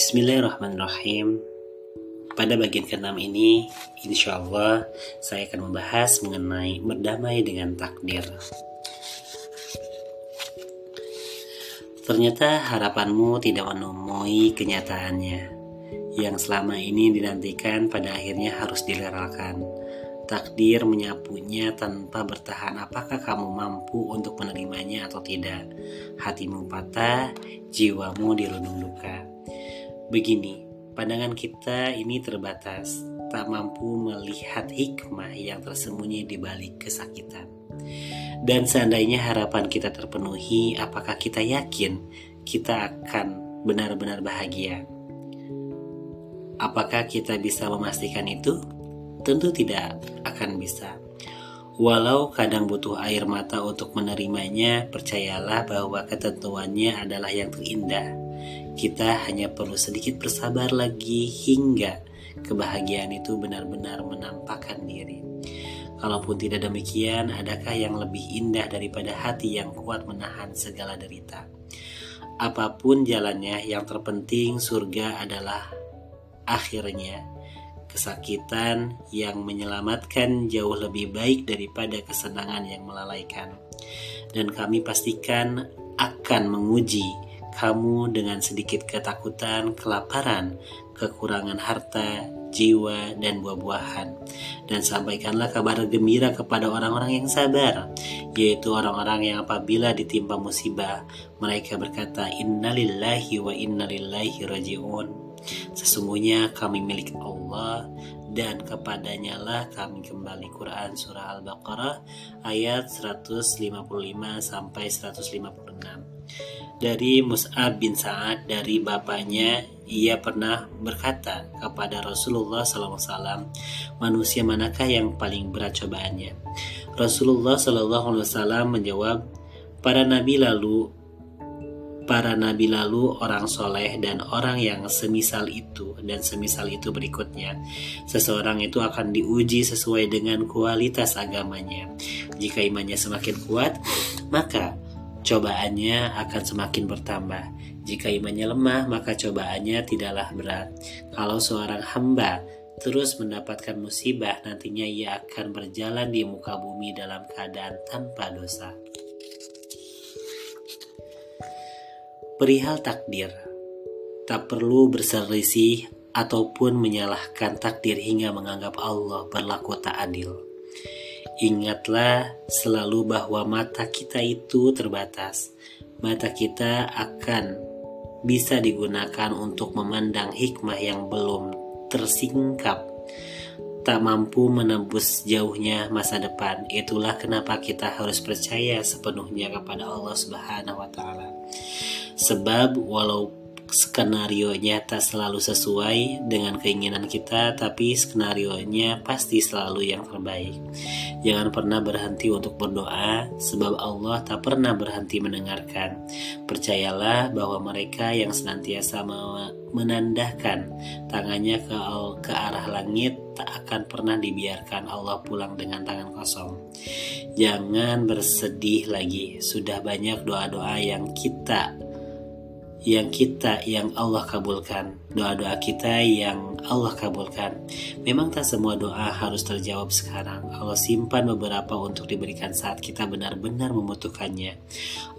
Bismillahirrahmanirrahim. Pada bagian ke-6 ini, insya Allah saya akan membahas mengenai berdamai dengan takdir. Ternyata harapanmu tidak menemui kenyataannya, yang selama ini dinantikan pada akhirnya harus dileralkan. Takdir menyapunya tanpa bertahan apakah kamu mampu untuk menerimanya atau tidak. Hatimu patah, jiwamu dirundung duka. Begini, pandangan kita ini terbatas, tak mampu melihat hikmah yang tersembunyi di balik kesakitan. Dan seandainya harapan kita terpenuhi, apakah kita yakin kita akan benar-benar bahagia? Apakah kita bisa memastikan itu? Tentu tidak akan bisa. Walau kadang butuh air mata untuk menerimanya, percayalah bahwa ketentuannya adalah yang terindah kita hanya perlu sedikit bersabar lagi hingga kebahagiaan itu benar-benar menampakkan diri. Kalaupun tidak demikian, adakah yang lebih indah daripada hati yang kuat menahan segala derita? Apa pun jalannya, yang terpenting surga adalah akhirnya. Kesakitan yang menyelamatkan jauh lebih baik daripada kesenangan yang melalaikan. Dan kami pastikan akan menguji kamu dengan sedikit ketakutan, kelaparan, kekurangan harta, jiwa, dan buah-buahan. Dan sampaikanlah kabar gembira kepada orang-orang yang sabar, yaitu orang-orang yang apabila ditimpa musibah, mereka berkata, Innalillahi wa innalillahi raji'un. Sesungguhnya kami milik Allah dan kepadanya lah kami kembali Quran Surah Al-Baqarah ayat 155 sampai 156 dari Mus'ab bin Sa'ad dari bapaknya ia pernah berkata kepada Rasulullah SAW manusia manakah yang paling berat cobaannya? Rasulullah SAW menjawab para nabi lalu para nabi lalu orang soleh dan orang yang semisal itu dan semisal itu berikutnya. Seseorang itu akan diuji sesuai dengan kualitas agamanya. Jika imannya semakin kuat maka cobaannya akan semakin bertambah. Jika imannya lemah, maka cobaannya tidaklah berat. Kalau seorang hamba terus mendapatkan musibah, nantinya ia akan berjalan di muka bumi dalam keadaan tanpa dosa. Perihal takdir, tak perlu berselisih ataupun menyalahkan takdir hingga menganggap Allah berlaku tak adil. Ingatlah selalu bahwa mata kita itu terbatas. Mata kita akan bisa digunakan untuk memandang hikmah yang belum tersingkap, tak mampu menembus jauhnya masa depan. Itulah kenapa kita harus percaya sepenuhnya kepada Allah Subhanahu wa taala. Sebab walau skenario nya tak selalu sesuai dengan keinginan kita, tapi skenario nya pasti selalu yang terbaik. Jangan pernah berhenti untuk berdoa, sebab Allah tak pernah berhenti mendengarkan. Percayalah bahwa mereka yang senantiasa menandahkan tangannya ke, ke arah langit tak akan pernah dibiarkan Allah pulang dengan tangan kosong. Jangan bersedih lagi, sudah banyak doa-doa yang kita yang kita yang Allah kabulkan, doa-doa kita yang Allah kabulkan. Memang tak semua doa harus terjawab sekarang. Allah simpan beberapa untuk diberikan saat kita benar-benar membutuhkannya.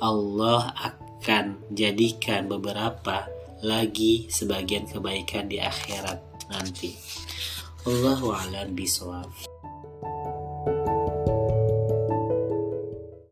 Allah akan jadikan beberapa lagi sebagian kebaikan di akhirat nanti. Allahu a'lam bishawab.